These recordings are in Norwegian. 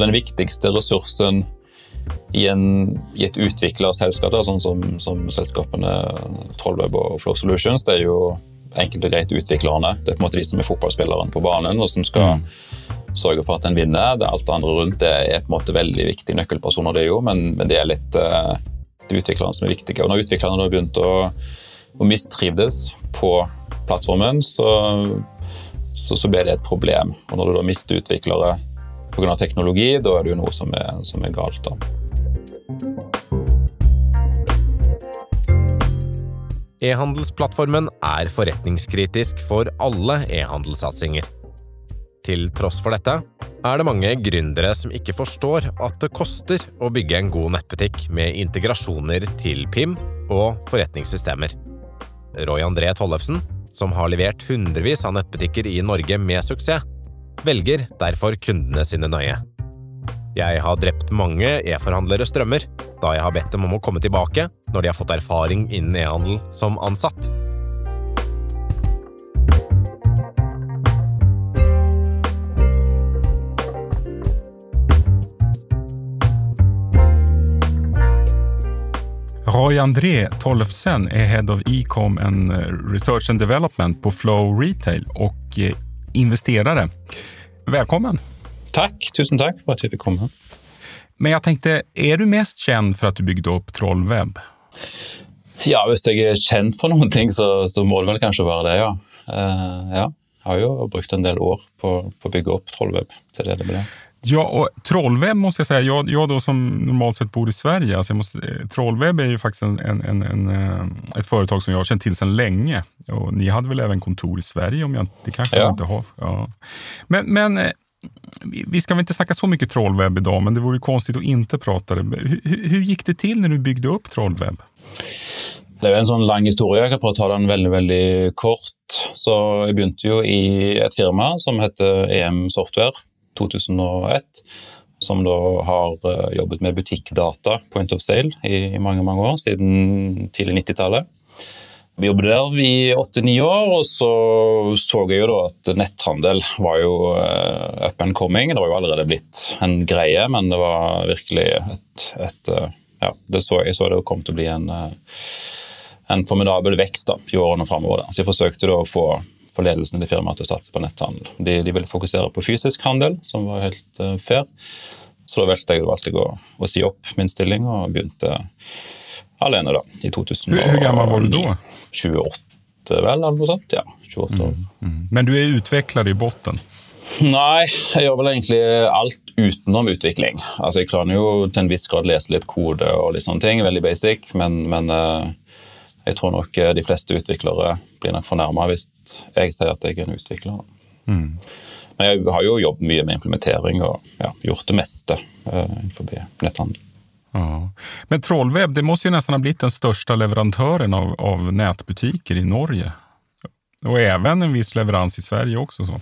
den viktigste ressursen i, en, i et utviklerselskap, da, sånn som, som, selskapene Trollweb og Flow Solutions, det er jo enkelt og greit utviklerne. Det er på en måte de som er fotballspilleren på banen, og som skal mm. sørge for at en vinner. Det Alt det andre rundt det er på en måte veldig viktige nøkkelpersoner, det jo, men, men det er litt uh, det er utviklerne som er viktige. Og når utviklerne har begynt å, å mistrivdes på plattformen, så, så, så ble det et problem. Og når du da mister utviklere pga. teknologi, da er det jo noe som er, som er galt. da. E-handelsplattformen er forretningskritisk for alle e-handelssatsinger. Til tross for dette er det mange gründere som ikke forstår at det koster å bygge en god nettbutikk med integrasjoner til PIM og forretningssystemer. Roy André Tollefsen, som har levert hundrevis av nettbutikker i Norge med suksess, velger derfor kundene sine nøye. Jeg har drept mange e-forhandlere strømmer da jeg har bedt dem om å komme tilbake når de har fått erfaring innen e-handel som ansatt. Roy André Tollefsen är Head of E-com and Research and Development på Flow Retail och investerare. Välkommen! Tack, tusen tack för att jag fick komma. Men jag tänkte, är du mest känd för att du byggde upp Trollweb? Ja, hvis jeg er kjent for noen ting, så, så må det vel kanskje være det, ja. Uh, ja. Jeg har jo brukt en del år på, på å bygge opp Trollweb til det det ble. Ja, och Trollweb måste jag säga, jag, jag då som normalt sett bor i Sverige, alltså måste, trollwebb Trollweb är ju faktiskt en, en, en, eh, ett företag som jag har känt till sedan länge. Och ni hade väl även kontor i Sverige? om jag, Det kanske ja. inte har. Ja. Men, men eh, vi ska väl inte snacka så mycket Trollweb idag, men det vore konstigt att inte prata det. Hur, hur gick det till när du byggde upp Trollweb? Det er jo en sånn lang historie. Jeg kan prøve å ta den veldig veldig kort. Så Jeg begynte jo i et firma som heter EM Software 2001, som da har eh, jobbet med butikkdata, point of sale, i mange mange år, siden tidlig 90-tallet. Vi jobbet der i åtte-ni år, og så så jeg jo da at netthandel var jo eh, up and coming. Det var jo allerede blitt en greie, men det var virkelig et, et eh, ja, så, Jeg så det kom til å bli en, en formidabel vekst da, i årene framover. Så jeg forsøkte da å få for ledelsen i firmaet til å satse på netthandel. De, de, ville fokusere på fysisk handel, som var helt uh, fair. Så da valgte jeg, valgte å, å, si opp min stilling og begynte alene da, i 2009. Hvor gammel var du da? 28 vel, eller noe sånt. Ja, 28 år. Mm, mm. Men du er utviklet i bunnen? Nei, jeg gjør vel egentlig alt utenom utvikling. Altså, Jeg klarer jo til en viss grad lese litt kode og litt sånne ting, veldig basic, men, men uh, jeg tror nok eh, de fleste utviklere blir nok fornærma hvis jeg sier at jeg er en utvikler. Mm. Men jeg har jo jobbet mye med implementering og ja, gjort det meste uh, innenfor netthandel. Ja. Men Trollweb det må jo nesten ha blitt den største leverantøren av, av nettbutikker i Norge. Og even en viss leverans i Sverige også. Så.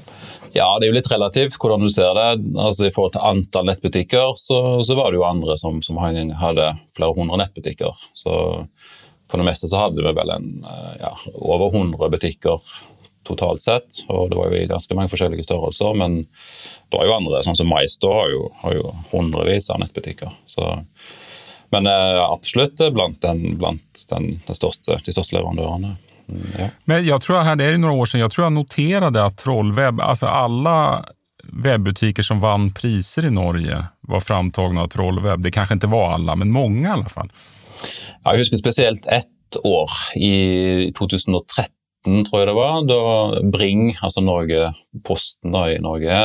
Ja, det er jo litt relativt hvordan du ser det. Altså, I forhold til antall nettbutikker så, så var det jo andre som, som hadde flere hundre nettbutikker. Så på det meste så hadde vi vel en, eh, ja, over 100 butikker totalt sett. Og det var jo i ganske mange forskjellige størrelser. Men det var jo andre, sånn som MyStore har har jo hundrevis av nettbutikker. Så, men eh, absolutt blant, den, blant den, den største, de største leverandørene. Mm, ja. Men jeg tror her, det er jo noen år siden, jeg tror jeg noterte at Trollweb, altså alle webbutiker som vant priser i Norge var framtagna av Trollweb. Det kanskje ikke var alle, men mange i alle fall. Jeg husker spesielt ett år, i 2013 tror jeg det var, da Bring, altså Norge, Posten da, i Norge,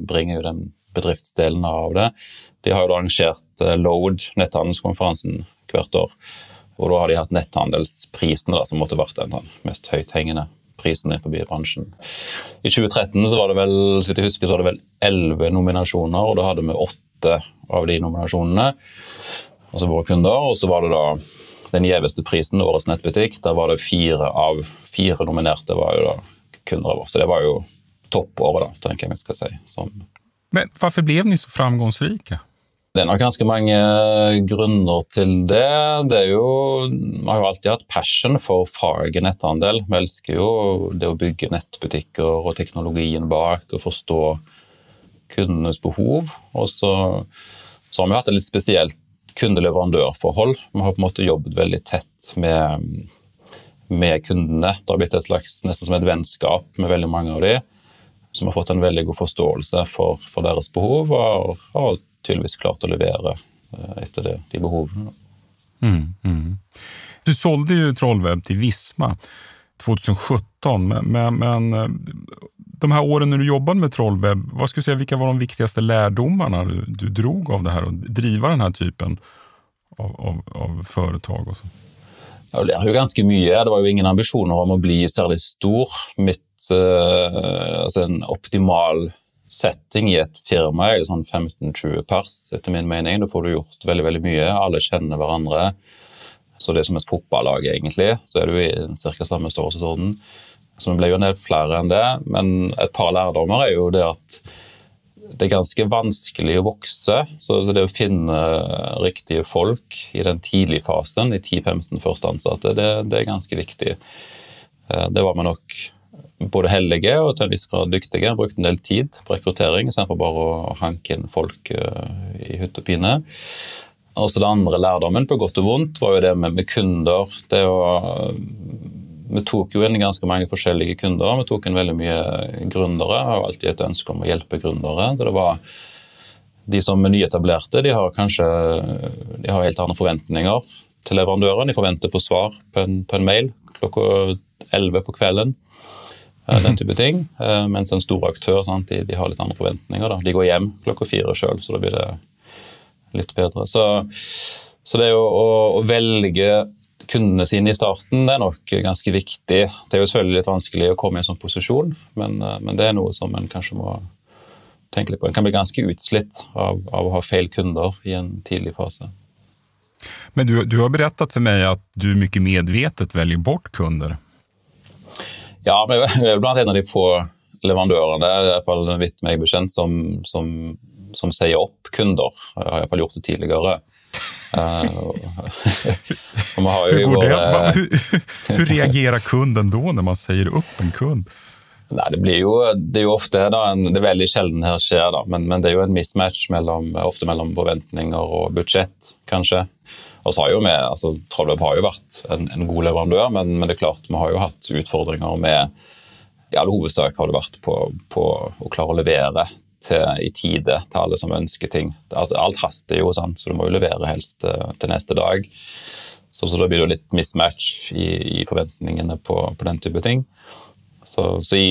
Bring er jo den bedriftsdelen av det, de har jo da arrangert eh, Load, netthandelskonferansen, hvert år. Og da har de hatt netthandelsprisene, da, som måtte vært den mest høythengende prisen innenfor bransjen. I 2013 så var det vel så vidt jeg husker, så var det vel elleve nominasjoner, og da hadde vi åtte av de nominasjonene altså våre kunder. Og så var det da den gjeveste prisen, Årets nettbutikk. Der var det fire av fire nominerte var jo da kunder av oss. Så det var jo toppåret, da, tenker jeg vi skal si. Som Men hvorfor ble dere så framgangsrike? Det er nok ganske mange grunner til det. det er jo, Vi har jo alltid hatt passion for faget netthandel. Vi elsker jo det å bygge nettbutikker og teknologien bak og forstå kundenes behov. Og så, så har vi hatt et litt spesielt kundeleverandørforhold. Vi har på en måte jobbet veldig tett med, med kundene. Det har blitt et slags, nesten som et vennskap med veldig mange av de, som har fått en veldig god forståelse for, for deres behov, og har tydeligvis klart å levere eh, etter det, de behovene. Mm, mm. Du sålde jo Trollweb til Visma 2017, men, men, men, eh, de här åren när du jobbade med Trollweb, vad skulle du säga, vilka var de viktigaste lärdomarna du, du drog av det här och driva den här typen av, av, av företag? Och så? Jeg lærer jo ganske mye. Det var jo ingen ambisjoner om å bli særlig stor. Mitt, uh, altså En optimal setting i et firma er sånn 15-20 pers, etter min mening. Da får du gjort veldig veldig mye. Alle kjenner hverandre. Så det er som et fotballag, egentlig. Så er du i ca. samme størrelsesorden. Så det ble jo en del flere enn det. Men et par lærdommer er jo det at det er ganske vanskelig å vokse. Så det å finne riktige folk i den tidlige fasen, de 10-15 første ansatte, det, det, er ganske viktig. Eh, det var vi nok både heldige og til en viss grad dyktige. Brukte en del tid på rekruttering istedenfor bare å hanke inn folk eh, i hytte og pine. Og så Det andre lærdommen, på godt og vondt, var jo det med, med kunder. Det å vi tok jo inn ganske mange forskjellige kunder. Vi tok inn veldig mye gründere. Jeg har alltid et ønske om å hjelpe gründere. Det var de som er nyetablerte, de har kanskje de har helt andre forventninger til leverandøren. De forventer å få svar på en, på en mail klokka 11 på kvelden. Eh, den type ting. Eh, mens en stor aktør sant, de, de, har litt andre forventninger. Da. De går hjem klokka fire sjøl, så da blir det litt bedre. Så, så det å, å, å velge kundene sine i starten det er nok ganske viktig. Det er jo selvfølgelig litt vanskelig å komme i en sånn posisjon, men, eh, men det er noe som en kanskje må tenke litt på. En kan bli ganske utslitt av, av å ha feil kunder i en tidlig fase. Men du, du har berättat for meg at du mye medvetet velger bort kunder. Ja, men jeg er blant en av de få leverandørene i hvert fall vidt meg bekjent, som, som, som sier opp kunder. Jeg har iallfall gjort det tidligere. hur, går det, hur, hur reagerer kunden da, når man sier opp en kund? Nei, det, blir jo, det er jo ofte da, en, det er veldig sjelden her skjer, da, men, men, det er jo en mismatch mellom, ofte mellom forventninger og budsjett, kanskje. Og så har jo vi, altså Trollweb har jo vært en, en god leverandør, men, men, det er klart vi har jo hatt utfordringer med I all hovedsak har det vært på, på å klare å levere til, i tide til alle som ønsker ting. Alt, alt haster jo, sant? så du må jo levere helst uh, til neste dag. Så, så, da blir det litt mismatch i, i forventningene på, på, den type ting. Så, så i,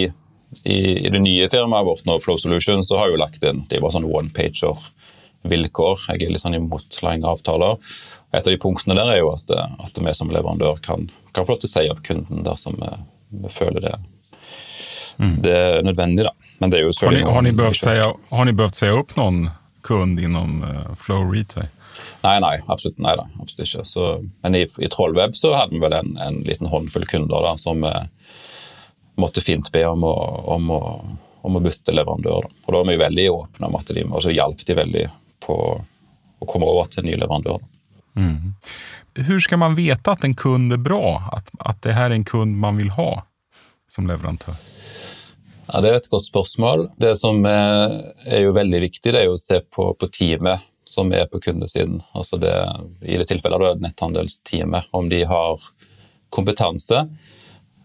i, i, det nye firmaet vårt nå, Flow Solution, så har jeg jo lagt inn de var sånn one-pager-vilkår. Jeg er litt sånn imot lange avtaler. Et av de punktene der er jo at, at vi som leverandør kan, kan få lov til å si opp kunden dersom vi, vi føler det, mm. det er nødvendig. da. Men det är ju har, ni, har, ni behövt säga, har ni behövt säga upp någon kund inom uh, Flow Retail? Nei, nei, absolutt, nei da, absolutt ikke. Så, men i, i Trollweb så hadde vi vel en, en liten håndfull kunder da, som eh, måtte fint be om å, om å, om å bytte leverandør. Da. Og da var vi veldig åpne om at de så hjalp de veldig på å komme over til en ny leverandør. Mm. Hur skal man vite at en kund er bra? At, at det her er en kund man vil ha som leverandør? Ja, Det er et godt spørsmål. Det som er, jo veldig viktig, det er jo å se på, på teamet som er på kundesiden. Altså det, I det tilfellet er det netthandelsteamet. Om de har kompetanse,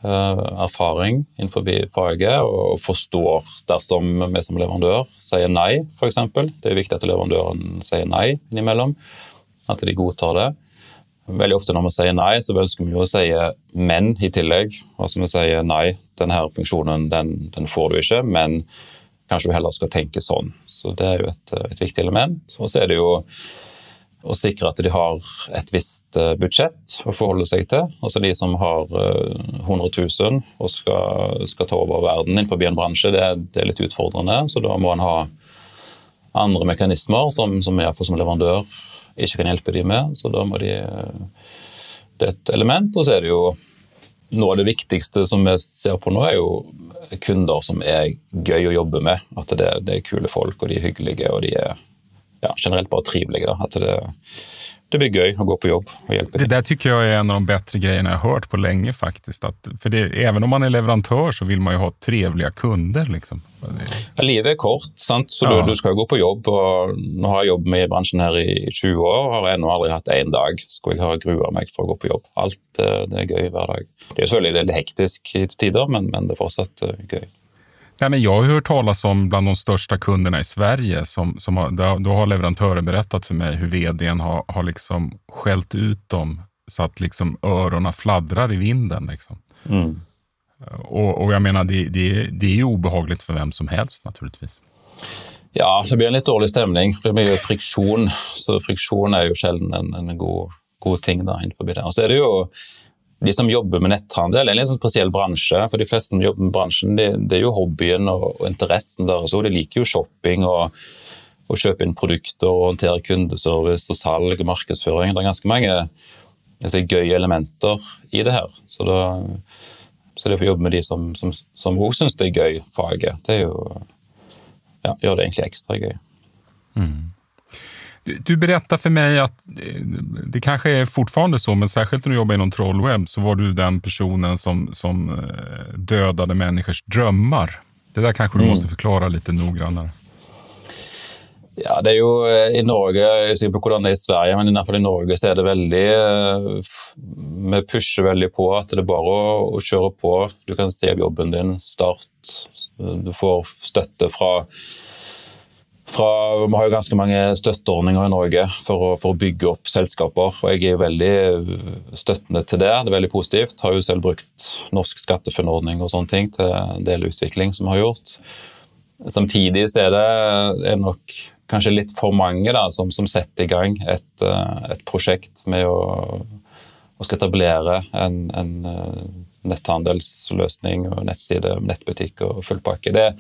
eh, erfaring innenfor faget og forstår dersom vi som leverandør sier nei, f.eks. Det er viktig at leverandøren sier nei innimellom. At de godtar det. Veldig ofte når vi sier nei, så ønsker vi jo å si men i tillegg. Altså vi sier nei, denne funksjonen den, den, får du ikke, men kanskje du heller skal tenke sånn. Så Det er jo et, et viktig element. Og så er det jo å sikre at de har et visst eh, budsjett å forholde seg til. Altså De som har 100 eh, 000 og skal, skal ta over verden innenfor en bransje, det, det, er litt utfordrende. Så da må en ha andre mekanismer som, som jeg som leverandør ikke kan hjelpe dem med. Så da må de Det er et element. Og så er det jo noe av det viktigste som vi ser på nå, er jo kunder som er gøy å jobbe med. At det, det er kule folk, og de er hyggelige, og de er ja, generelt bare trivelige. Da. At det, det blir gøy å gå på jobb og hjelpe Det der tycker jeg er en av de bättre grejerna jeg har hørt på lenge faktiskt. Att, för det, även om man er leverantør så vil man jo ha trevliga kunder. Liksom. Ja, livet er kort, sant? så Ja. du, du jo gå på jobb. og Nå har jeg jobbet med i bransjen her i 20 år har har ennå aldri hatt én dag skulle har grua meg for å gå på jobb. Alt eh, det er gøy hver dag. Det er selvfølgelig litt hektisk i tider, men, men det er fortsatt eh, gøy. Nej, men jag har hört talas om bland de största kunderna i Sverige, som, som har, då, har leverantören berättat för mig hur vdn har, har liksom skällt ut dem så att liksom öronen fladdrar i vinden. Liksom. Mm. Och, och jag menar, det, det, det är ju obehagligt för vem som helst naturligtvis. Ja, det blir en litt dårlig stemning. Det blir jo friksjon, så friksjon er jo sjelden en, en god, god ting. da, innenfor det. Og så er det jo de som jobber med netthandel, en litt sånn spesiell bransje. For de fleste som jobber med bransjen, det, det er jo hobbyen og, og interessen deres òg. De liker jo shopping og, og kjøpe inn produkter og håndtere kundeservice og salg og markedsføring. Det er ganske mange jeg gøye elementer i det her. Så, da, så det å få jobbe med de som som, som også syns det er gøy, faget, det er jo ja, gjør det egentlig ekstra gøy. Du, du berättar för mig att eh, det kanske är fortfarande så, men särskilt när du jobbar inom Trollweb så var du den personen som, som eh, dödade människors drömmar. Det där kanske du måste förklara lite noggrannare. Ja, det er jo eh, i Norge, jeg er sikker på hvordan det er i Sverige, men i hvert fall i Norge så er det veldig med Vi pusher veldig på at det er bare å, å kjøre på. Du kan se jobben din, start. Du får støtte fra fra, Vi har jo ganske mange støtteordninger i Norge for å, for å bygge opp selskaper. og Jeg er jo veldig støttende til det. Det er veldig positivt. Har jo selv brukt norsk SkatteFUNN-ordning og sånne ting til en del utvikling som vi har gjort. Samtidig er det er nok kanskje litt for mange da, som, som setter i gang et, eh, et prosjekt med å, å skal etablere en, en eh, netthandelsløsning og nettside, nettbutikk og full pakke. Det,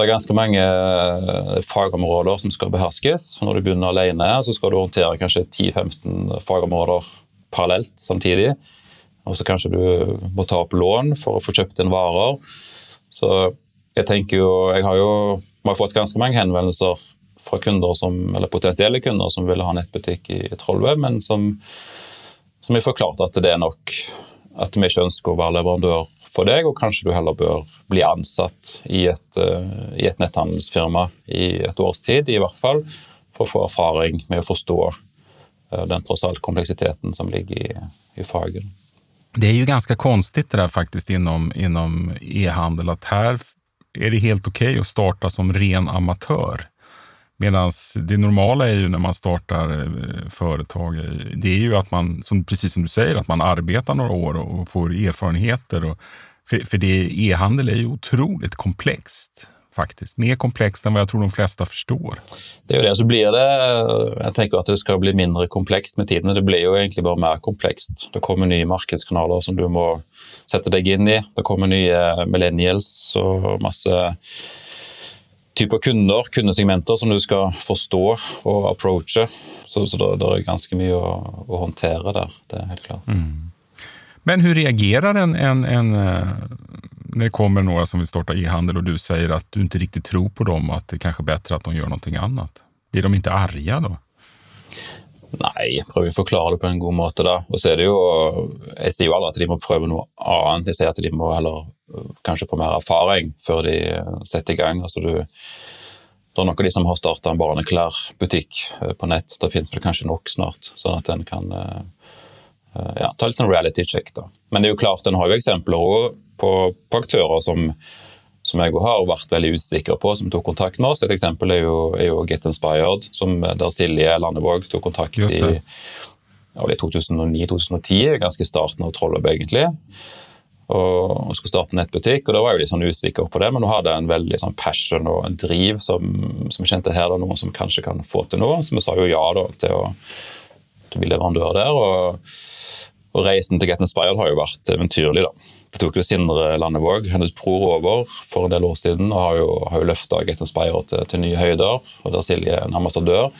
det er ganske mange eh, fagområder som skal beherskes. Når du begynner alene, så skal du håndtere kanskje 10-15 fagområder parallelt samtidig. Og så kanskje du må ta opp lån for å få kjøpt inn varer. Så jeg tenker jo Jeg har jo jeg har fått ganske mange henvendelser fra kunder som, eller potensielle kunder som ville ha nettbutikk i Trollve, men som, som jeg forklarte at det er nok at vi ikke ønsker å være leverandør for deg, og kanskje du heller bør bli ansatt i et, eh, i et netthandelsfirma i et års tid, i hvert fall, for å få erfaring med å forstå eh, den tross alt kompleksiteten som ligger i, i faget. Det är ju ganska konstigt det där faktiskt inom, e-handel att här är det helt okej att starta som ren amatör. Medan det normala är ju när man startar eh, företag, eh, det är ju att man, som, precis som du säger, att man arbetar några år och får erfarenheter. Och, för för e-handel är ju otroligt komplext faktiskt. Mer komplext än vad jag tror de flesta förstår. Det er jo det, så blir det Jeg tenker at det skal bli mindre komplekst med tiden. Det blir jo egentlig bare mer komplekst. Det kommer nye markedskanaler som du må sette deg inn i. Det kommer nye millennials og masse typer kunder, kundesegmenter, som du skal forstå og approache. Så, så det, det er ganske mye å, å håndtere der. Det er helt klart. Men hur reagerer en, en, en når det kommer noen som vil starte e-handel og du sier at du ikke riktig tror på dem at det er kanskje bedre at att de gjør noe annet? Blir de ikke arga da? Nei, jeg prøver å forklare det på en god måte. da. Og så er det jo, Jeg sier jo aldri at de må prøve noe annet, jeg sier at de må heller kanskje få mer erfaring før de setter i gang. Altså du, det er noen av de som har starta en barneklærbutikk øh, på nett. Det finnes vel kanskje nok snart, sånn at en kan øh, øh, ja, ta litt en reality check. da. Men det er jo klart, en har jo eksempler òg på, på aktører som som jeg har vært veldig usikker på, som tok kontakt med oss. Et eksempel er jo, er jo Get Inspired, som, der Silje Landevåg tok kontakt i ja, det er 2009-2010, ganske starten av Trolløp egentlig. Og, skulle starte nettbutikk, og da var jeg litt sånn usikker på det, men hun hadde en veldig sånn passion og en driv som, som kjente her da, noe som kanskje kan få til noe. Så vi sa jo ja da til å, til å bli leverandør der. og og reisen til Get Inspired har jo vært eventyrlig, da. Det tok jo Sindre Landevåg, hennes bror, over for en del år siden og har jo, har jo løfta Get Inspired til, til nye høyder. Og der Silje er en ambassadør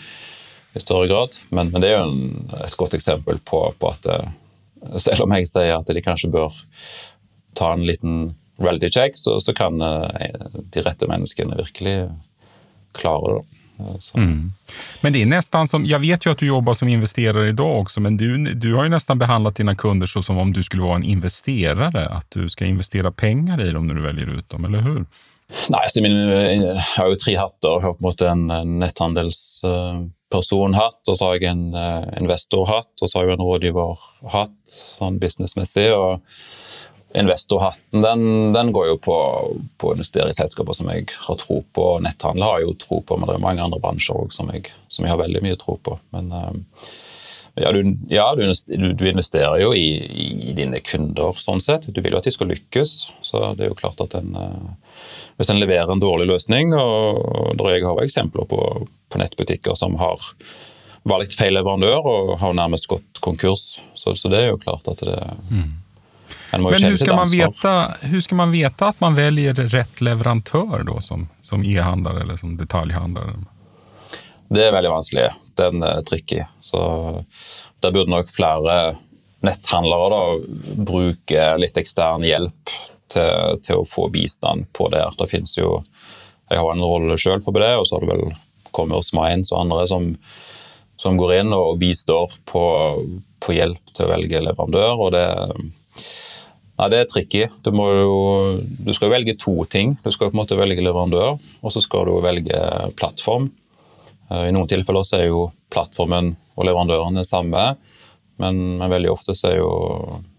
i større grad. Men, men det er jo en, et godt eksempel på, på at eh, selv om jeg sier at de kanskje bør ta en liten reality check, så, så kan eh, de rette menneskene virkelig klare det. Mm. Men det är nästan som, jag vet ju att du jobbar som investerare idag också, men du, du har ju nästan behandlat dina kunder så som om du skulle vara en investerare, att du ska investera pengar i dem när du väljer ut dem, eller hur? Nei, altså, jeg har jo tre hatter. Jeg har på en måte en netthandelspersonhatt, og så har jeg en investorhatt, og så har jeg en rådgiverhatt sånn businessmessig. og Investorhatten den, den, går jo på, på å investere i selskaper som jeg har tro på. Netthandel har jeg jo tro på, men det er mange andre bransjer også som som jeg har veldig mye tro på. Men ja, du, ja, du, du investerer jo i, i, dine kunder, sånn sett. Du vil jo at de skal lykkes. Så det er jo klart at en, hvis en leverer en dårlig løsning og Jeg har eksempler på, på nettbutikker som har valgt feil leverandør og har nærmest gått konkurs. Så, så det er jo klart at det mm. Men hur ska, man veta, hur ska man veta att man väljer rätt leverantør då, som, som e-handlare eller som detaljhandlare? Det er veldig vanskelig. Den er tricky. Så der burde nok flere netthandlere da, bruke litt ekstern hjelp til, til, å få bistand på det. Det finnes jo Jeg har en rolle sjøl for det, og så har det vel Commerce Minds og andre som, som går inn og bistår på, på hjelp til å velge leverandør. og det ja, Det er tricky. Du, jo, du, skal velge to ting. Du skal på en måte velge leverandør, og så skal du velge plattform. Eh, I noen tilfeller så er jo plattformen og leverandøren det samme, men, men veldig ofte så er jo,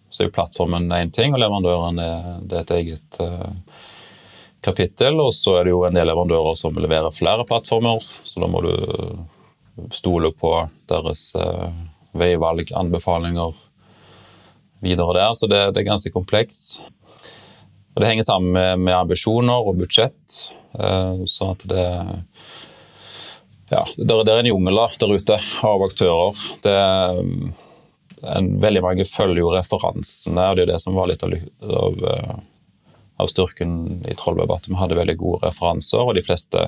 så er jo plattformen én ting, og leverandøren er, er et eget uh, kapittel. Og så er det jo en del leverandører som leverer flere plattformer, så da må du stole på deres uh, veivalg, anbefalinger videre der. Så det, det er ganske kompleks. Og Det henger sammen med, med ambisjoner og budsjett. Sånn at det ja, det er en jungel der ute av aktører. Det, en, veldig mange følger jo referansene, og det er det som var litt av, av, eh, av styrken i Trollberg, at vi hadde veldig gode referanser, og de fleste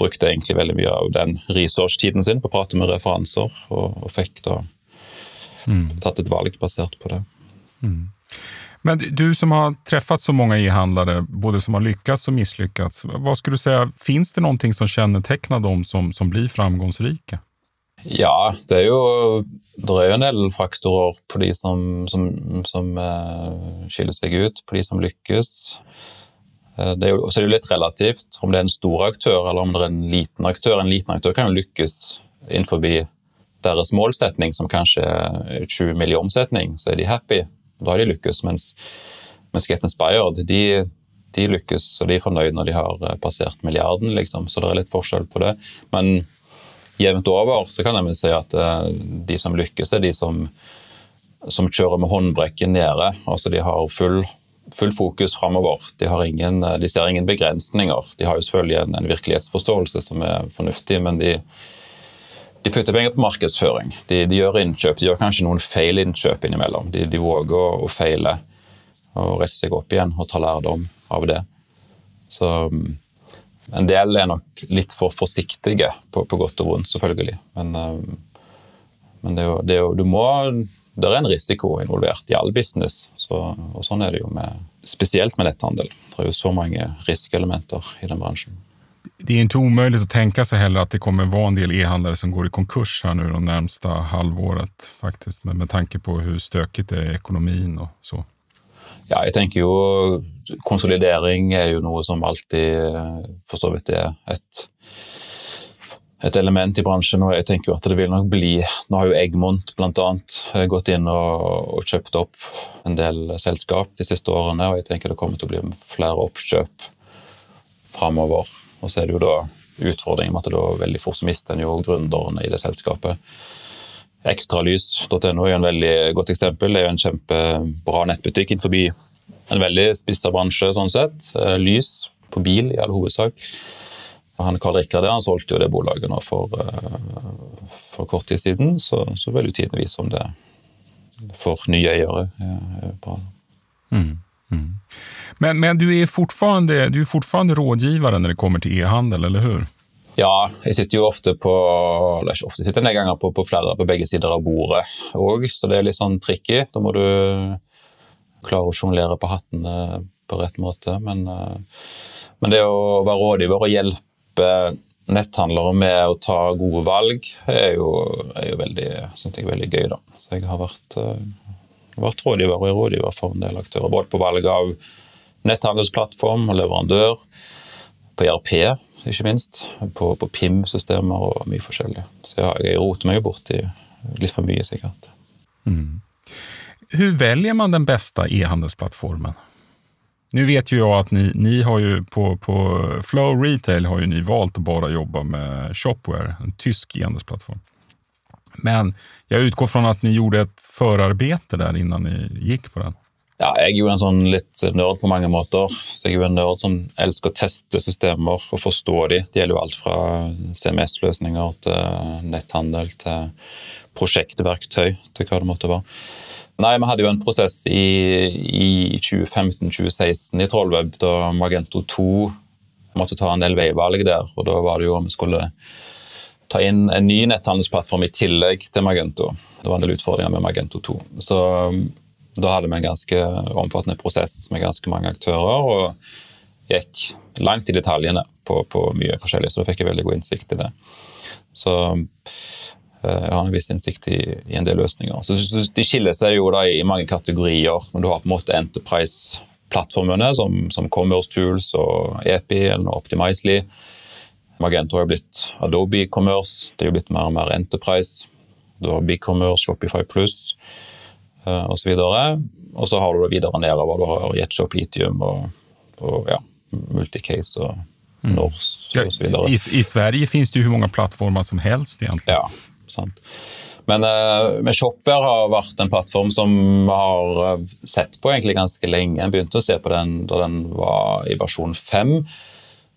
brukte egentlig veldig mye av den research-tiden sin på å prate med referanser, og, og fikk da mm. tatt et valg basert på det. Mm. Men du som har träffat så mange e-handlare, både som har lyckats og mislykkes, hva skulle du si, fins det noe som kjennetegner dem som, som blir framgangsrike? Ja, det er jo det er en del faktorer på de som, som, som uh, skiller seg ut, på de som lykkes. Uh, det er jo, også er det litt relativt om det er en stor aktør eller om det er en liten aktør. En liten aktør kan jo lykkes innenfor deres målsetning, som kanskje er 20 mill. omsetning, så er de happy. Da har de lykkes. Mens, mens Get Inspired de, de, lykkes og de er fornøyd når de har eh, passert milliarden, liksom. Så det er litt forskjell på det. Men jevnt over så kan jeg vel si at uh, de som lykkes, er de som, som kjører med håndbrekket nede. Altså de har full, full fokus framover. De, de, ser ingen begrensninger. De har jo selvfølgelig en, en virkelighetsforståelse som er fornuftig, men de de putter penger på markedsføring. De, de, gjør innkjøp. De gjør kanskje noen feil innkjøp innimellom. De, de våger å, å, feile og reise seg opp igjen og ta lærdom av det. Så mm, en del er nok litt for forsiktige, på, på godt og vondt, selvfølgelig. Men, mm, men det er jo, det er jo, du må Det er en risiko involvert i all business. Så, og sånn er det jo med, spesielt med netthandel. Det er jo så mange risikoelementer i den bransjen det är inte omöjligt att tänka sig heller att det kommer vara en del e-handlare som går i konkurs här nu de närmsta halvåret faktiskt, med, med tanke på hur stökigt det är i ekonomin och så. Ja, jeg tenker jo konsolidering er jo noe som alltid for så vidt er et, et element i bransjen. og jeg tenker jo at det vil nok bli, Nå har Egmont bl.a. gått inn og, og, kjøpt opp en del selskap de siste årene. og Jeg tenker det kommer til å bli flere oppkjøp framover. Og så er det jo da utfordringen med at da veldig fort mister en jo gründerne i det selskapet. Ekstralys.no er jo en veldig godt eksempel. Det er jo en kjempebra nettbutikk innenfor en veldig spissa bransje, sånn sett. Eh, lys på bil, i all hovedsak. Han Karl Rikard han solgte jo det bolaget nå for, eh, for kort tid siden, så, så vil jo tiden vise om det for nye eiere er bra. Mm. Mm. Men, men du, är fortfarande, du är fortfarande rådgivare når det kommer til e-handel, eller hur? Ja, jeg sitter jo ofte på eller ikke ofte, jeg sitter en på, på, flere, på begge sider av bordet òg, så det er litt sånn tricky. Da må du klare å sjonglere på hattene på rett måte. Men, eh, men, det å være rådgiver og hjelpe netthandlere med å ta gode valg, er jo, er jo veldig, jeg, veldig gøy. Så jeg har vært, uh, vært rådgiver og er rådgiver for en del aktører. Både på valg av netthandelsplattform og leverandør, på IRP e ikke minst, på, på PIM-systemer og mye forskjellig. Så jeg, jeg roter meg jo borti litt for mye, sikkert. Mm. Hur velger man den beste e-handelsplattformen? Nu vet ju jag att ni, har ju på, på Flow Retail har ju ni valt att bara jobba med Shopware, en tysk e-handelsplattform. Men jeg utgår fra at ni gjorde et forarbeid der innan ni gikk på den. Ja, jeg er jo en sånn litt nerd på mange måter. Så jeg er jo en nerd som elsker å teste systemer og forstå de. Det gjelder jo alt fra CMS-løsninger til netthandel til prosjektverktøy til hva det måtte være. Nei, Vi hadde jo en prosess i, i 2015-2016 i Trollweb da Magento 2 måtte ta en del veivalg der. og Da var det jo om vi skulle ta inn en ny netthandelsplattform i tillegg til Magento. Det var en del utfordringer med Magento 2. Så um, da hadde vi en ganske omfattende prosess med ganske mange aktører. og gikk langt i detaljene på, på mye forskjellig, så da fikk jeg veldig god innsikt i det. Så Eh, jeg har en viss innsikt i, i en del løsninger. Så, De skiller seg jo da i mange kategorier. men Du har på en måte Enterprise-plattformene som, som, Commerce Tools og EPI eller Optimizely. Magento har blitt Adobe Commerce, det er jo blitt mer og mer Enterprise. Du har BigCommerce, Shopify Plus uh, osv. Og så har du det videre nedover. Du har JetShop Litium og, og ja, Multicase og mm. Norse mm. osv. I, I Sverige finnes det jo hvor mange plattformer som helst. egentlig. Ja, Sant? Men, uh, men Shopware har vært en plattform som vi har uh, sett på egentlig ganske lenge. En begynte å se på den da den var i versjon 5,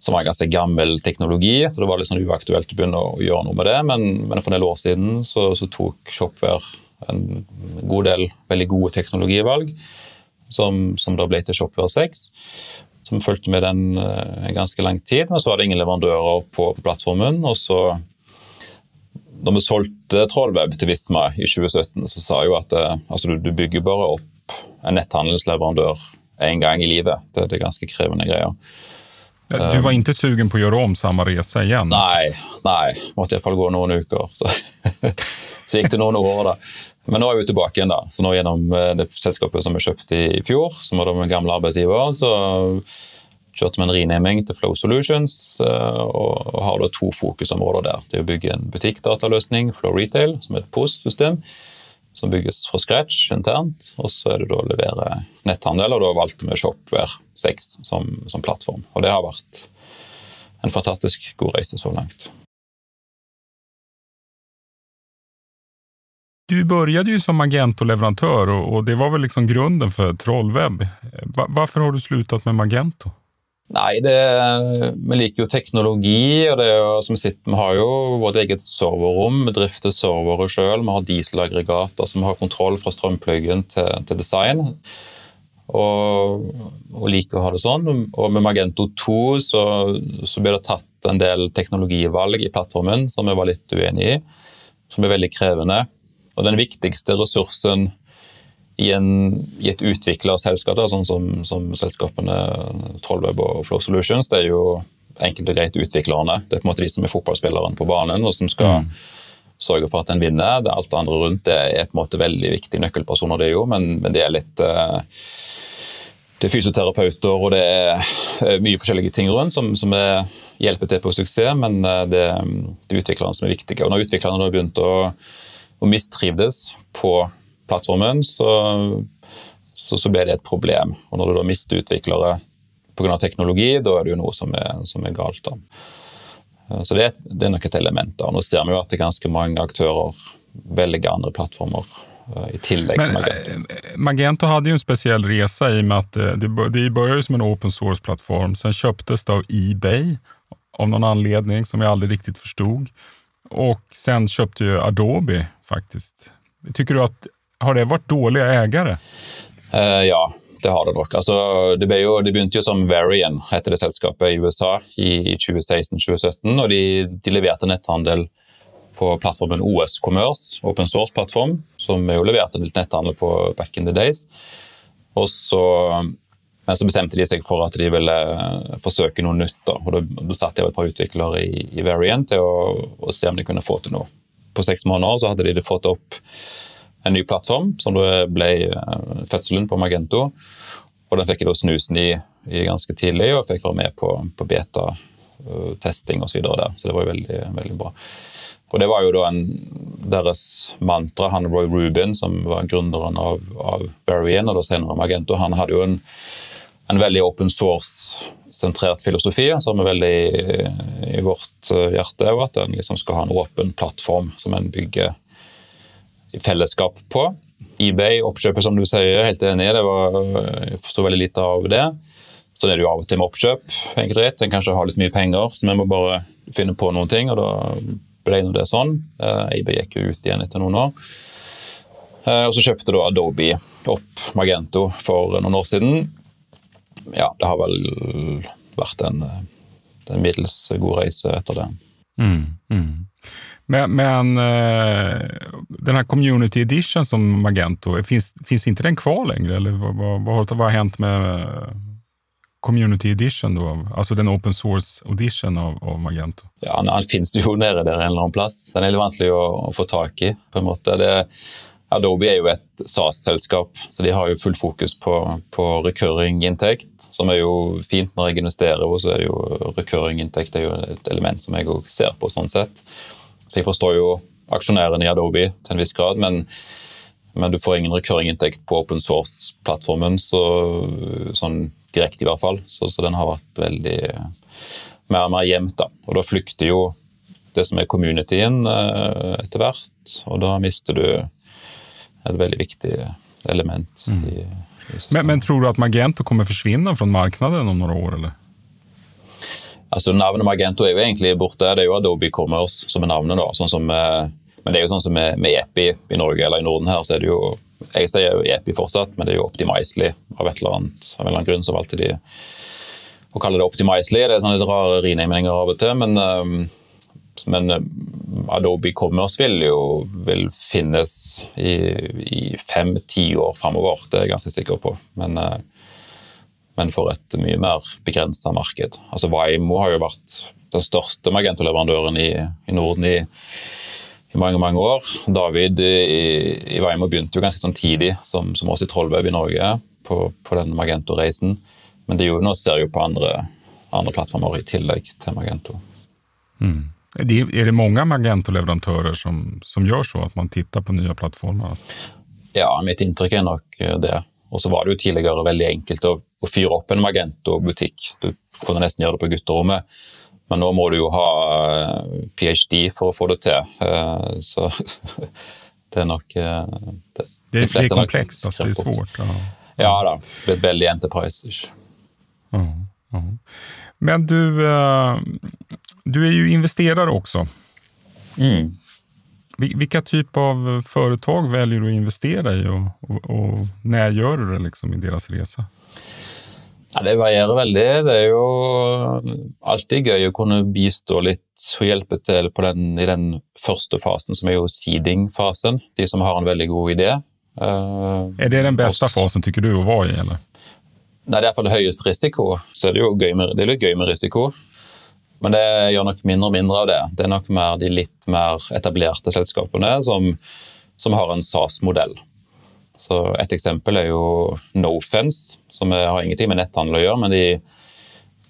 som var ganske gammel teknologi. så Det var litt sånn uaktuelt å begynne å gjøre noe med det, men, men for en del år siden så, så, tok Shopware en god del veldig gode teknologivalg, som, som da ble til Shopware 6 som fulgte med den uh, en ganske lang tid. Men så var det ingen leverandører på, plattformen. og så når vi solgte Trollweb til Visma i 2017, så sa jeg jo at eh, altså, du, bygger bare opp en netthandelsleverandør én gang i livet. Det, det, er ganske krevende greier. Du var ikke sugen på å gjøre om samme reise igjen? Nei, nei. måtte iallfall gå noen uker. Så, så, gikk det noen år, da. Men nå er vi tilbake igjen. da. Så nå Gjennom eh, det selskapet som vi kjøpte i fjor, som var da min gamle arbeidsgiver, så kjørte vi en renaming til Flow Solutions eh, og har da to fokusområder der. Det er å bygge en butikkdataløsning, Flow Retail, som er et POS-system som bygges fra scratch internt. Og så er det da å levere netthandel, og da valgte vi Shopware 6 som, som plattform. Og det har vært en fantastisk god reise så langt. Du begynte jo som Magento-leverantør, og det var vel liksom grunnen for Trollweb. Hvorfor har du sluttet med Magento? Nei, det, vi liker jo teknologi. og det er jo, som sitter, Vi har jo vårt eget serverrom. Vi drifter servere sjøl. Vi har dieselaggregater som har kontroll fra strømpluggen til, til design. Og, og, liker å ha det sånn. Og med Magento 2 så, så ble det tatt en del teknologivalg i plattformen som vi var litt uenig i. Som er veldig krevende. Og den viktigste ressursen i, en, i et utviklerselskap, da, sånn som, som, selskapene Trollweb og Flow Solutions, det er jo enkelt og greit utviklerne. Det er på en måte de som er fotballspilleren på banen, og som skal mm. sørge for at en vinner. Det, alt det andre rundt det er på en måte veldig viktige nøkkelpersoner, det jo, men, men det er litt uh, det er fysioterapeuter og det er eh, mye forskjellige ting rundt som, som er, hjelper til på suksess, men eh, det, det er utviklerne som er viktige. Og når utviklerne har begynt å, å mistrives på plattformen, så, så, så, ble det et problem. Og når du da mister utviklere pga. teknologi, da er det jo noe som er, som er galt. da. Så det, det, er nok et element. da. Nå ser vi jo at det er ganske mange aktører velger andre plattformer eh, i tillegg Men, til Magento. Eh, Magento hadde jo en spesiell reise i og med at det, det begynte som en open source-plattform. Sen kjøptes det av eBay av noen anledning som jeg aldri riktig forstod. Og sen kjøpte jo Adobe, faktisk. Syns du at har det vært dårlige eiere? Uh, ja, det har det nok. Altså, det, jo, det, begynte jo som Varian, heter det selskapet i USA, i, i 2016-2017. og de, de, leverte netthandel på plattformen OS Commerce, open source-plattform, som jo leverte litt netthandel på back in the days. Og så Men så bestemte de seg for at de ville forsøke noe nytt. Da, og da satte jeg et par utviklere i, i Varian til å, å, se om de kunne få til noe. På seks måneder så hadde de fått opp en ny plattform, som ble eh, fødselen på Magento. Og den fikk jeg da snusen i, i ganske tidlig, og fikk være med på, på beta-testing osv. Så, der. så det var jo veldig, veldig bra. Og det var jo da en, deres mantra. Han Roy Rubin, som var gründeren av, av Varian og da senere Magento, han hadde jo en, en veldig open source-sentrert filosofi som er veldig i, i vårt hjerte. Og at en liksom skal ha en åpen plattform som en bygger fellesskap på. eBay, oppkjøpet som du sier, helt enig det var, jeg forstår veldig lite av det. Sånn er det jo av og til med oppkjøp. enkelt En kanskje har litt mye penger, så vi må bare finne på noen ting. og da ble det sånn. eBay gikk jo ut igjen etter noen år. Eh, og så kjøpte da Adobe opp Magento for noen år siden. Ja, det har vel vært en, en middels god reise etter det. Mm, mm. Men, men, eh, den här community edition som Magento, finns, finns inte den kvar längre? Eller vad, vad, vad, har, vad har hänt med community edition, då? altså den open source edition av, av Magento? Ja, Den finnes jo nede der en eller annen plass. Den er litt vanskelig å, få tak i. på en måte. Det, Adobe er jo et SAS-selskap, så de har jo full fokus på, på recurring-inntekt, som er jo fint når jeg investerer, og så er det jo recurring-inntekt er jo et element som jeg ser på. sånn sett. Så jeg forstår jo aksjonærene i Adobe til en viss grad, men, men du får ingen recurring-inntekt på open source-plattformen. så sånn direkte, i hvert fall. Så, så, den har vært veldig mer og mer gjemt. da. Og da flykter jo det som er communityen eh, etter hvert, og da mister du et veldig viktig element. Mm. i, i men, men, tror du at Magento kommer forsvinne fra markedet om noen år? eller? Altså Navnet Magento er jo egentlig borte. Det er jo Adobe Commerce som er navnet. da, sånn som, eh, Men det er jo sånn som med, med EPI i Norge eller i Norden her, så er det jo jeg sier jo EPI fortsatt, men det er jo Optimizely av, et eller annet, av en eller annen grunn. så valgte de å kalle det Optimizely. Det er sånne litt rare renaminger av og til, men, um, men um, Adobe Commerce vil jo vil finnes i, i fem-ti år framover. Det er jeg ganske sikker på. Men, men for et mye mer begrensa marked. Altså Vaimo har jo vært den største Magento-leverandøren i, i Norden i i mange mange år. David i, i Weimo begynte jo ganske tidlig, som, som oss i Trollweb i Norge, på, på den Magento-reisen. Men jo, nå ser jo på andre, andre, plattformer i tillegg til Magento. Mm. Er, det, er det mange Magento-leverandører som, som, gjør så, at man titter på nye plattformer? Altså? Ja, mitt inntrykk er nok det. Og så var det jo tidligere veldig enkelt å, å fyre opp en Magento-butikk. Du kunne nesten gjøre det på gutterommet. Men nå må du jo ha eh, ph.d. for å få det til. Eh, så det er nok eh, Det, det, de det er komplekst, altså, det er svårt. Ja, ja da. Det er veldig enterprise. Ja, ja. Men du, du er jo investerer også. Mm. Vilka typer av företag väljer du å investere i og og, og når gjør du det liksom i deres resa? Ja, det varierer veldig. Det er jo alltid gøy å kunne bistå litt og hjelpe til den, i den første fasen, som er jo seeding-fasen. De som har en veldig god idé. Uh, er det den beste fasen, tykker du, å være i? eller? Nei, Det er iallfall høyest risiko. Så er det jo gøy med, det er litt gøy med risiko. Men det gjør nok mindre og mindre av det. Det er nok mer de litt mer etablerte selskapene som, som har en SAS-modell. Så Et eksempel er jo Nofence, som har ingenting med netthandel å gjøre. Men de,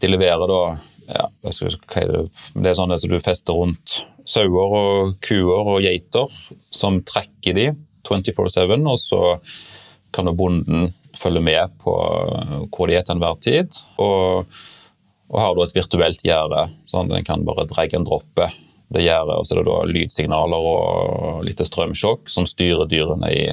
de leverer da ja, hva er det? det er sånn at du fester rundt sauer og kuer og geiter som trekker de 24-7, og så kan bonden følge med på hvor de er til enhver tid. Og, og har da et virtuelt gjerde, sånn at en kan bare dra en droppe det gjerdet, og så er det da lydsignaler og litt strømsjokk som styrer dyrene i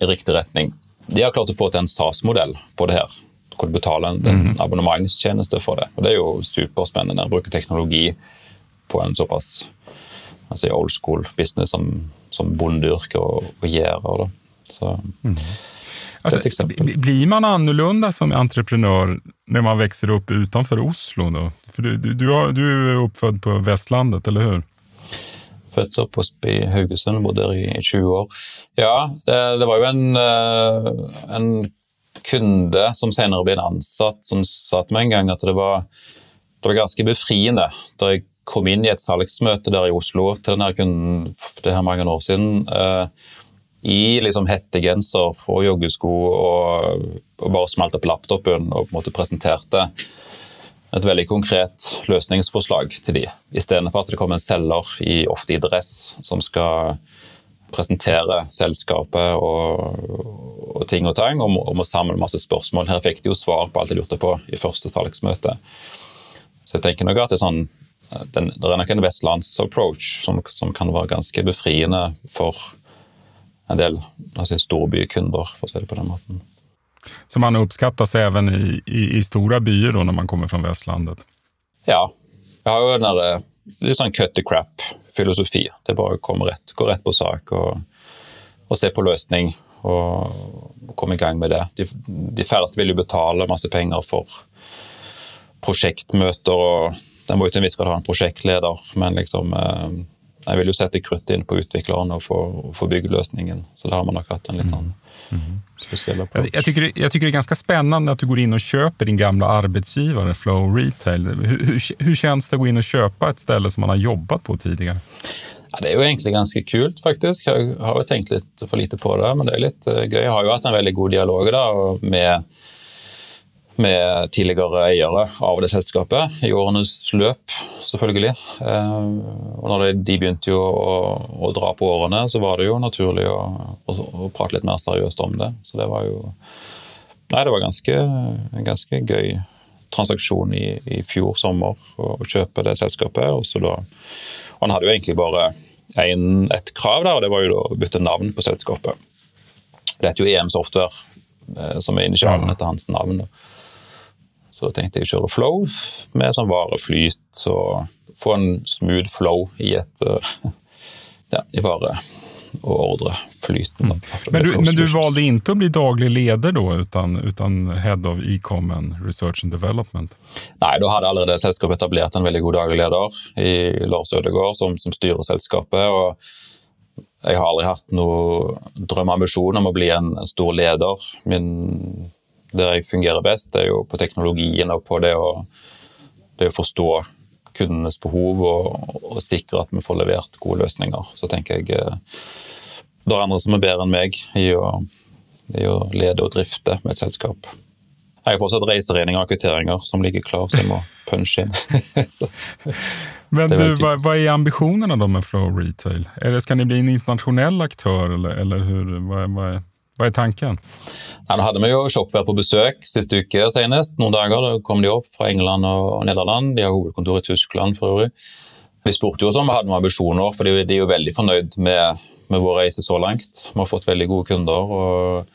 i riktig retning. De har klart å få til en SAS-modell på det her. Hvor du betaler en, en mm. abonnementstjeneste for det. Og Det er jo superspennende å bruke teknologi på en såpass altså old school business som, som bondeyrket og, og gjerder. Så, mm. altså, blir man annorlunda som entreprenør når man vokser opp utenfor Oslo? Da? For du, du, du, er, du er oppfødt på Vestlandet, eller hur? Født opp i Haugesund, bodde der i 20 år. Ja, det, det var jo en, eh, en kunde som senere ble en ansatt, som sa til meg en gang at det var, det var ganske befriende da jeg kom inn i et salgsmøte der i Oslo til denne kunden det her mange år siden. Eh, I liksom hettegenser og joggesko og, og bare smalt opp laptopen og på en måte presenterte et veldig konkret løsningsforslag til de, istedenfor at det kommer en selger i, ofte i dress som skal presentere selskapet og, og ting og tang, og, og må samle masse spørsmål. Her fikk de jo svar på alt de lurte på i første salgsmøte. Så jeg tenker nok at det er sånn den, det er nok en vestlandsapproach som, som kan være ganske befriende for en del altså storbykunder, for å si det på den måten. Så man uppskattas även i, i, i stora byer då när man kommer från västlandet? Ja. Jeg har jo den der, eh, litt sånn cut the crap-filosofi. Det er bare å komme rett, gå rett på sak og, og se på løsning og, og, komme i gang med det. De, de færreste vil jo betale masse penger for prosjektmøter og den må jo til en viss grad ha en prosjektleder, men liksom eh, jeg vil jo sette kruttet inn på utvikleren og få, få bygge løsningen. Så da har man nok hatt en litt sånn mm. Jeg, tycker, jag tycker det er ganske spennende at du går inn og kjøper din gamle arbetsgivare Flow Retail. Hvordan känns det å gå inn og kjøpe et ställe som man har jobbat på tidligere? Ja, det er jo egentlig ganske kult, faktisk. Jeg har jo tenkt litt for lite på det, men det er litt grej. gøy. Jeg har jo hatt en veldig god dialog da, med med tidligere eiere av det selskapet i årenes løp, selvfølgelig. Eh, og når de begynte å, å, dra på årene, så var det jo naturlig å, å, å, prate litt mer seriøst om det. Så det var jo Nei, det var ganske, en ganske gøy transaksjon i, i fjor sommer å, kjøpe det selskapet. Og så da og han hadde jo egentlig bare en, et krav der, og det var jo å bytte navn på selskapet. Det heter jo EM Software, eh, som er initialen etter hans navn. Da. Så tenkte jeg å kjøre flow med sånn vareflyt og få en smooth flow i et eh, ja, i vare- og ordreflyten. Mm. Men, du, men du valgte ikke å bli daglig leder da, uten, uten head of e-com and research and development? Nei, da hadde allerede selskapet etablert en veldig god daglig leder i Lars Ødegaard, som, som styrer selskapet. og jeg har aldri hatt noen drømmeambisjon om å bli en stor leder. Min der jeg fungerer best, det er jo på teknologien og på det å, det å forstå kundenes behov og, og, sikre at vi får levert gode løsninger. Så tenker jeg eh, det er andre som er bedre enn meg i å, i å lede og drifte med et selskap. Jeg har fortsatt reiseregninger og kvitteringer som ligger klar, så jeg må punche inn. Men du, hva, hva, er ambisjonene da med Flow Retail? Det, skal ni bli en internasjonell aktør, eller, eller hur, hva, hva er hva er tanken? Ja, nå hadde vi jo Shopware på besøk siste uke senest. Noen dager da kom de opp fra England og Nederland. De har hovedkontor i Tyskland for øvrig. Vi spurte jo om vi hadde noen ambisjoner, for de er jo veldig fornøyd med, med vår reise så langt. Vi har fått veldig gode kunder og,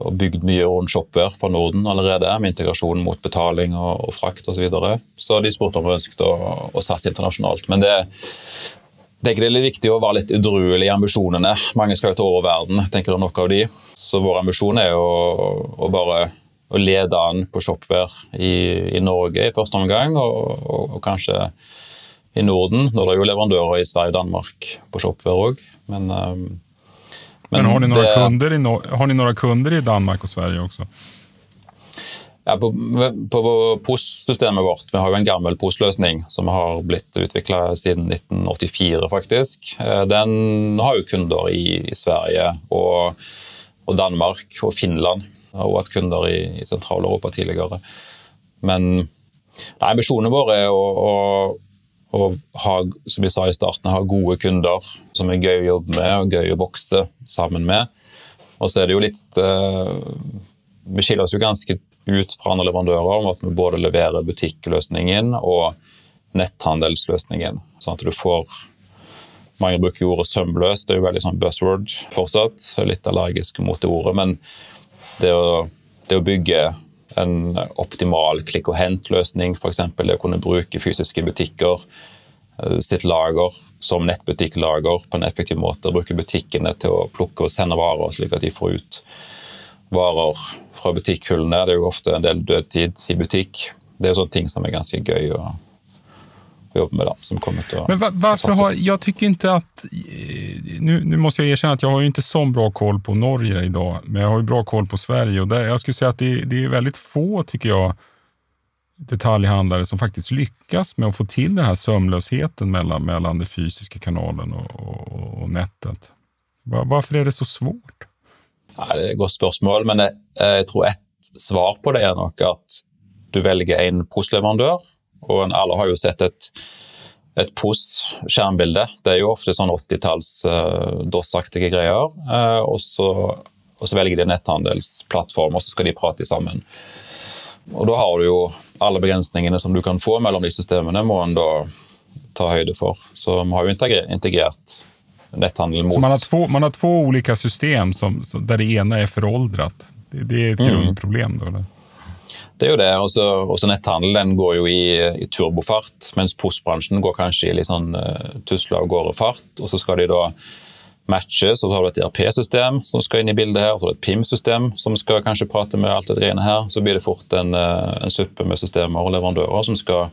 og bygd mye rundt Shopware fra Norden allerede, med integrasjon mot betaling og, og frakt osv. Så, videre. så de spurte om vi ønsket å, å satse internasjonalt. Men det, tenker det er litt viktig å være litt edruelig i ambisjonene. Mange skal jo ta over verden, tenker det er nok av de. Så vår ambisjon er jo å bare å lede an på Shopware i, i, Norge i første omgang, og, og, og, kanskje i Norden. Nå er det jo leverandører i Sverige og Danmark på Shopware òg, men, um, men, men har, ni det, kunder i, har ni noen kunder i Danmark og Sverige også? Ja, på, på POS-systemet vårt, vi har jo en gammel POS-løsning som har blitt utvikla siden 1984, faktisk. Eh, den har jo kunder i, Sverige og, og, Danmark og Finland. Og hatt kunder i, i Sentral-Europa tidligere. Men nei, ambisjonen vår er å, å, å, ha som vi sa i starten, ha gode kunder som er gøy å jobbe med og gøy å vokse sammen med. Og så er det jo litt uh, Vi skiller oss jo ganske ut fra andre leverandører om at vi både leverer butikkløsningen og netthandelsløsningen. Sånn at du får Mange bruker ordet sømløs, det er jo veldig sånn buzzword fortsatt. Litt allergisk mot det ordet. Men det å, det å bygge en optimal klikk og hent-løsning, f.eks. det å kunne bruke fysiske butikker eh, sitt lager som nettbutikklager på en effektiv måte. Bruke butikkene til å plukke og sende varer slik at de får ut varer fra butikkhyllene. Det er jo ofte en del dødtid i butikk. Det er jo sånne ting som er ganske gøy å, å jobbe med. Da, som kommer til å Men va- varför har, jag tycker inte att, nu, nu måste jag erkänna att jag har ju inte sån bra koll på Norge idag, men jag har ju bra koll på Sverige och där, jag skulle säga att det, det är väldigt få, tycker jag, detaljhandlare som faktiskt lyckas med att få till den här sömlösheten mellan, mellan den fysiska kanalen och, och, och nätet. Va- Varför är det så svårt? Ja, det er et godt spørsmål, men jeg, jeg tror et svar på det er nok at du velger en postleverandør, og en- alle har jo sett et, et POS-skjermbilde. Det er jo ofte sånn 80-talls uh, DOS-aktige greier. Uh, og, så, og så velger de netthandelsplattform, og så skal de prate sammen. Og da har du jo alle begrensningene som du kan få mellom de systemene, må en da ta høyde for. Så vi har jo integrert netthandel mot Så man har två, man har två olika system som, där det ena är föråldrat. Det, det är ett grundproblem då? Eller? Det er jo det. Også, også netthandel går jo i, i turbofart, mens postbransjen går kanskje i litt sånn uh, tusle av gårde fart. Og så skal de da matches, og så har du et ERP-system som skal inn i bildet her, så har du et PIM-system som skal kanskje prate med alt det greiene her. Så blir det fort en, uh, en suppe med systemer og leverandører som skal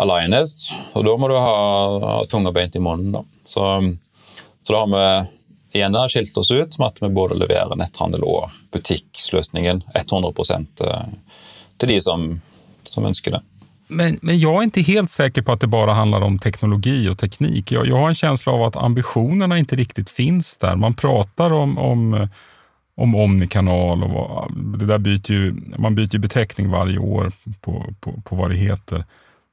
alignes. Og da må du ha, ha tunga beint i munnen, da. Så, så da har vi igjen der skilt oss ut med at vi både leverer netthandel og butikkløsningen 100 eh, til de som, som ønsker det. Men, men jag är inte helt säker på att det bara handlar om teknologi och teknik. Jag, jag har en känsla av att ambitionerna inte riktigt finns där. Man pratar om, om, om omnikanal och det där byter ju, man byter ju beteckning varje år på, på, på vad det heter.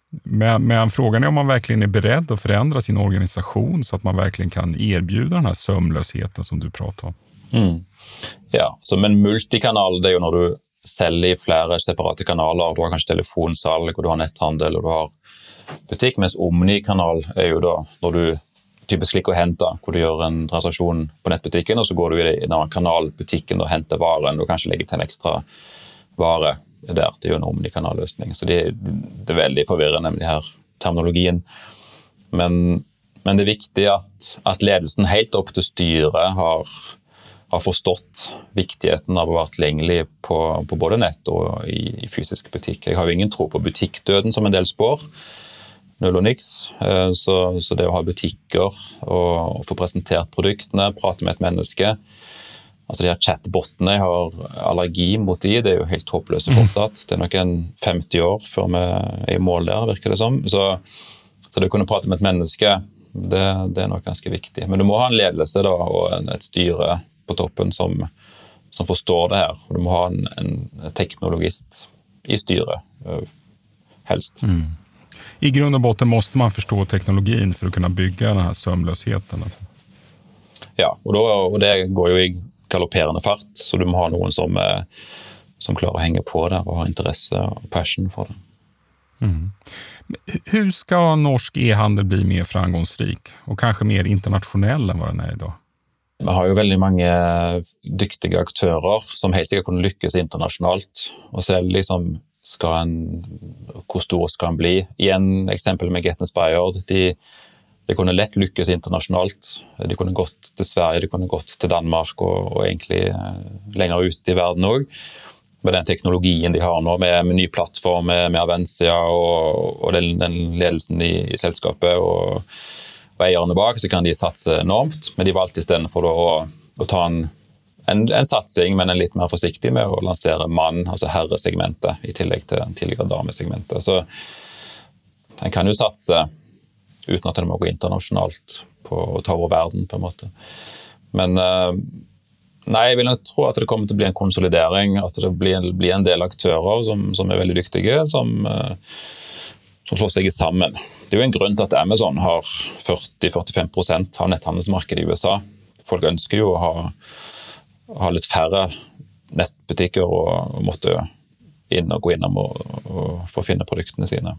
Men, men frågan är om man verkligen är beredd att förändra sin organisation så att man verkligen kan erbjuda den här sömlösheten som du pratar om. Mm. Ja, så, men multikanal det er jo når du selger i flere separate kanaler. Du har kanskje telefonsalg, og du har netthandel og du har butikk. Mens omnikanal er jo da når du typisk liker å hente, hvor du gjør en transaksjon på nettbutikken, og så går du i en annen kanal, butikken, og henter varen, og kanskje legger til en ekstra vare der. Er jo en omnikanalløsning. Så det, det er veldig forvirrende med de her terminologien. Men, men det er viktig at, at ledelsen helt opp til styret har har forstått viktigheten av å være tilgjengelig på, på både nett og i, i, fysisk butikk. Jeg har jo ingen tro på butikkdøden som en del spår. Null og niks. Eh, så, så, det å ha butikker og, og få presentert produktene, prate med et menneske Altså de her Chatbotene jeg har allergi mot de, det er jo helt håpløse fortsatt. Det er nok en 50 år før vi er i mål der, virker det som. Så, så det å kunne prate med et menneske, det, det, er nok ganske viktig. Men du må ha en ledelse da, og en, et styre på toppen som, som, forstår det her. Og du må ha en, en teknologist i styret, helst. Mm. I grunn og botten må man forstå teknologien for å kunne bygge denne sømløsheten? Ja, og, da, og det går jo i galopperende fart, så du må ha noen som, som klarer å henge på der og har interesse og passion for det. Mm. Hvordan skal norsk e-handel bli mer framgangsrik, og kanskje mer internasjonal enn hva den er i dag? Vi har jo veldig mange dyktige aktører som helt sikkert kunne lykkes internasjonalt. Og så liksom skal en, Hvor stor skal en bli? Igjen eksempel med Get Inspired. De, de kunne lett lykkes internasjonalt. De kunne gått til Sverige, de kunne gått til Danmark og, og egentlig lenger ut i verden òg. Med den teknologien de har nå, med, med ny plattform, med, med Avencia og, og den, den, ledelsen i, i selskapet. og og eierne bak, så kan de satse enormt. Men de valgte istedenfor å, å ta en, en, en, satsing, men en litt mer forsiktig med å lansere mann, altså herresegmentet, i tillegg til tidligere damesegmentet. Så en kan jo satse uten at det må gå internasjonalt på å ta over verden, på en måte. Men nei, jeg vil nok tro at det kommer til å bli en konsolidering. At det blir, blir en del aktører som, som er veldig dyktige, som som slår seg sammen. Det er jo en grunn til at Amazon har 40-45% av netthandelsmarkedet i USA. Folk ønsker jo å ha, ha litt færre nettbutikker og, og måtte inn og gå innom og, og få finne produktene sine.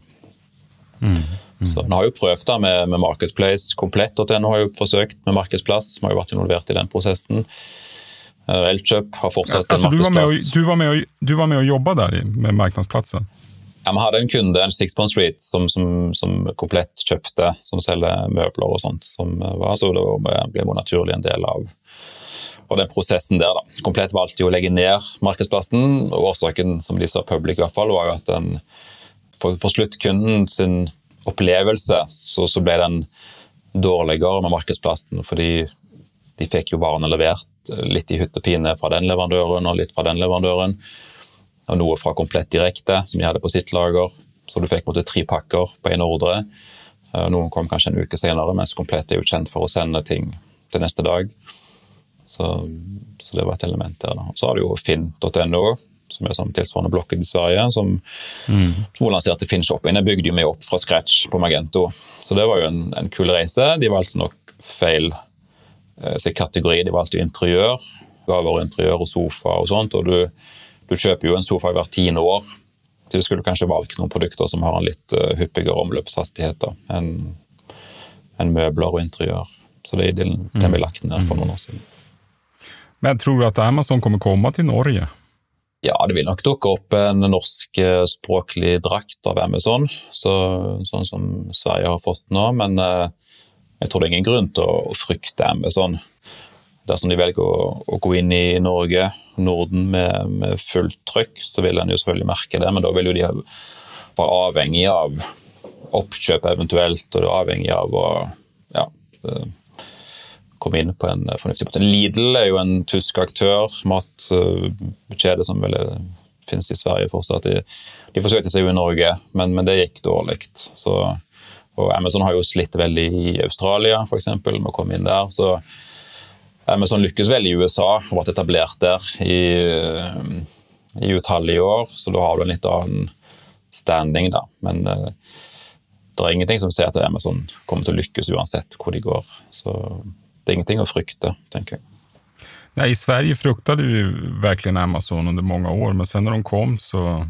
Mm. Så En har jo prøvd det med, med Marketplace. Komplett.no har jo forsøkt med markedsplass. Vi har jo vært involvert i den prosessen. Elkjøp har fortsatt sin altså, markedsplass. Du var med og, du var med og jobba der med markedsplassen? Ja, Vi hadde en kunde, en Sixpond Street, som, som, som, komplett kjøpte, som selger møbler og sånt. som var, Så det ble jo naturlig en del av, av den prosessen der. da. Komplett valgte jo å legge ned markedsplassen. og Årsaken som de sa public i hvert fall, var jo at den, for, for sluttkunden sin opplevelse så, så, ble den dårligere med markedsplassen, fordi de fikk jo varene levert litt i hytt og pine fra den leverandøren og litt fra den leverandøren. Og noe fra Komplett direkte, som de hadde på sitt lager. Så du fikk måtte, tre pakker på én ordre. Eh, noen kom kanskje en uke senere, mens Komplett er jo kjent for å sende ting til neste dag. Så, så det var et element der. Så har du jo finn.no, som er sånn tilsvarende blokket i Sverige, som, mm. som lanserte Finn-shopping. Jeg bygde jo meg opp fra scratch på Magento. Så det var jo en, en kul reise. De valgte nok feil eh, kategori. De valgte interiør. Gaver interiør og sofa og sånt. Og du, du kjøper jo en sofa hvert tiende år. Så du skulle kanskje valgt noen produkter som har en litt uh, hyppigere omløpshastighet enn en møbler og interiør. Så det den, den ble lagt ned for noen år siden. Men tror du at Amazon kommer komme til Norge? Ja, det vil nok dukke opp en norskspråklig språklig drakt av Amazon, så, sånn som Sverige har fått nå. Men eh, jeg tror det er ingen grunn til å, frykte Amazon. Dersom de velger å, å gå inn i Norge, Norden, med, med fullt trykk, så vil en jo selvfølgelig merke det, men da vil jo de være avhengig av oppkjøp eventuelt, og det er avhengig av å ja, eh, komme inn på en fornuftig måte. Lidl er jo en tysk aktør, matkjede som vel finnes i Sverige fortsatt. De, de forsøkte seg jo i Norge, men, men det gikk dårlig. Og Amazon har jo slitt veldig i Australia, f.eks., med å komme inn der. så Amazon lykkes vel i USA har vært etablert der i, i utallige år, så da har du en litt annen standing, da. Men uh, det er ingenting som sier at Amazon kommer til å lykkes uansett hvor de går. Så det er ingenting å frykte, tenker jeg. Nej, I Sverige fruktade vi verkligen Amazon under många år, men sen när de kom så,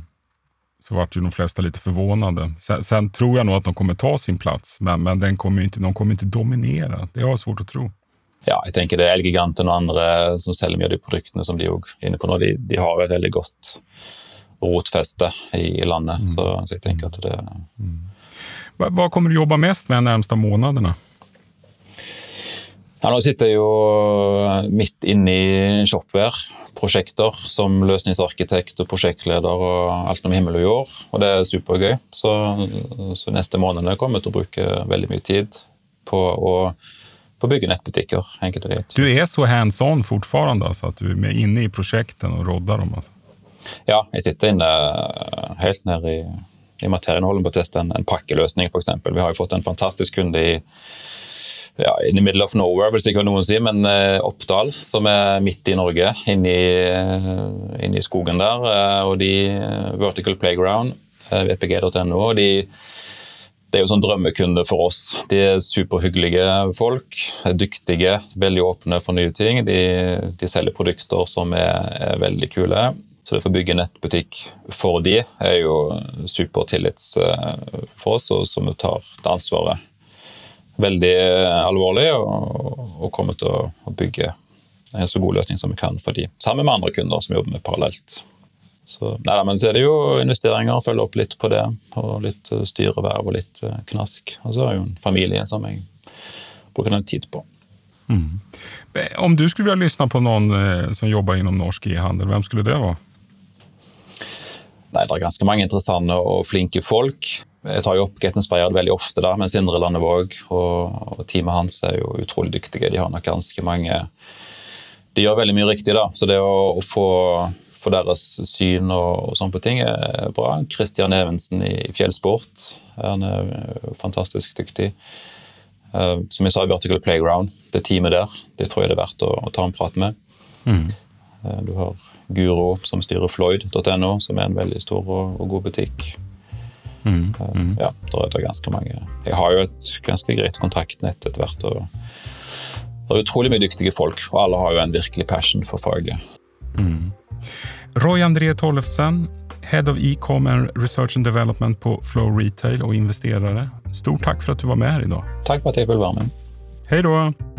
så var ju de flesta lite förvånade. Sen, sen, tror jag nog att de kommer ta sin plats, men, men den kommer inte, de kommer inte dominera. Det har jag svårt att tro. Ja, jeg tenker det er Elgiganten og andre som selger mye av de produktene som de er inne på nå, de, de har et veldig godt rotfeste i, i landet. Mm. Så, så, jeg tenker at det mm. Hva kommer du jobbe mest med de nærmeste månedene? Ja, nå sitter jeg jo midt inne i Shopware-prosjekter som løsningsarkitekt og prosjektleder og alt om himmel og jord, og det er supergøy. Så, så neste måned kommer jeg til å bruke veldig mye tid på å, på å bygge nettbutikker. enkelt og greit. Du er så hands on fortsatt, altså, at du er inne i prosjektene og rodder dem? Altså. Ja, jeg sitter inne helt ned i, i materien og holder på å teste en, en pakkeløsning, f.eks. Vi har jo fått en fantastisk kunde i ja, in the middle of nowhere, vil sikkert noen si, men uh, Oppdal, som er midt i Norge, inni, i, uh, inne i skogen der. Uh, og de Vertical Playground, vpg.no. og de det er jo sånn drømmekunde for oss. De er superhyggelige folk. er Dyktige, veldig åpne for nye ting. De, de selger produkter som er, er, veldig kule. Så det å få bygge nettbutikk for de er jo supertillits for oss, og som tar det ansvaret veldig eh, alvorlig og, og kommer til å bygge en så god løsning som vi kan for de, sammen med andre kunder som jobber med parallelt. Så, nei, men så er det jo investeringer, følge opp litt på det. og Litt eh, styreverv og litt eh, knask. Og så er det jo en familie som jeg bruker noe tid på. Mm. Om du skulle vilja lyssna på noen som jobber innom norsk e-handel, hvem skulle det være? Nei, Det er ganske mange interessante og flinke folk. Jeg tar jo opp Get Inspired veldig ofte, da, mens Indre Landevåg og, og teamet hans er jo utrolig dyktige. De har nok ganske mange De gjør veldig mye riktig, da. Så det å, å få, få, deres syn og, og sånn på ting er bra. Christian Evensen i Fjellsport han er fantastisk dyktig. Uh, som jeg sa i Vertical Playground, det teamet der, det tror jeg det er verdt å, å ta en prat med. Mm. Uh, du har Guro som styrer Floyd.no, som er en veldig stor og, og god butikk. Mm. Mm. Ja, da er det ganske mange. Jeg har jo et ganske greit kontaktnett etter hvert. og Det er utrolig mye dyktige folk, og alle har jo en virkelig passion for faget. Mm. Roy André Tollefsen, Head of E-com and Research and Development på Flow Retail og investerere. Stort takk for at du var med her i dag. Takk for at jeg ville være med. Hei da.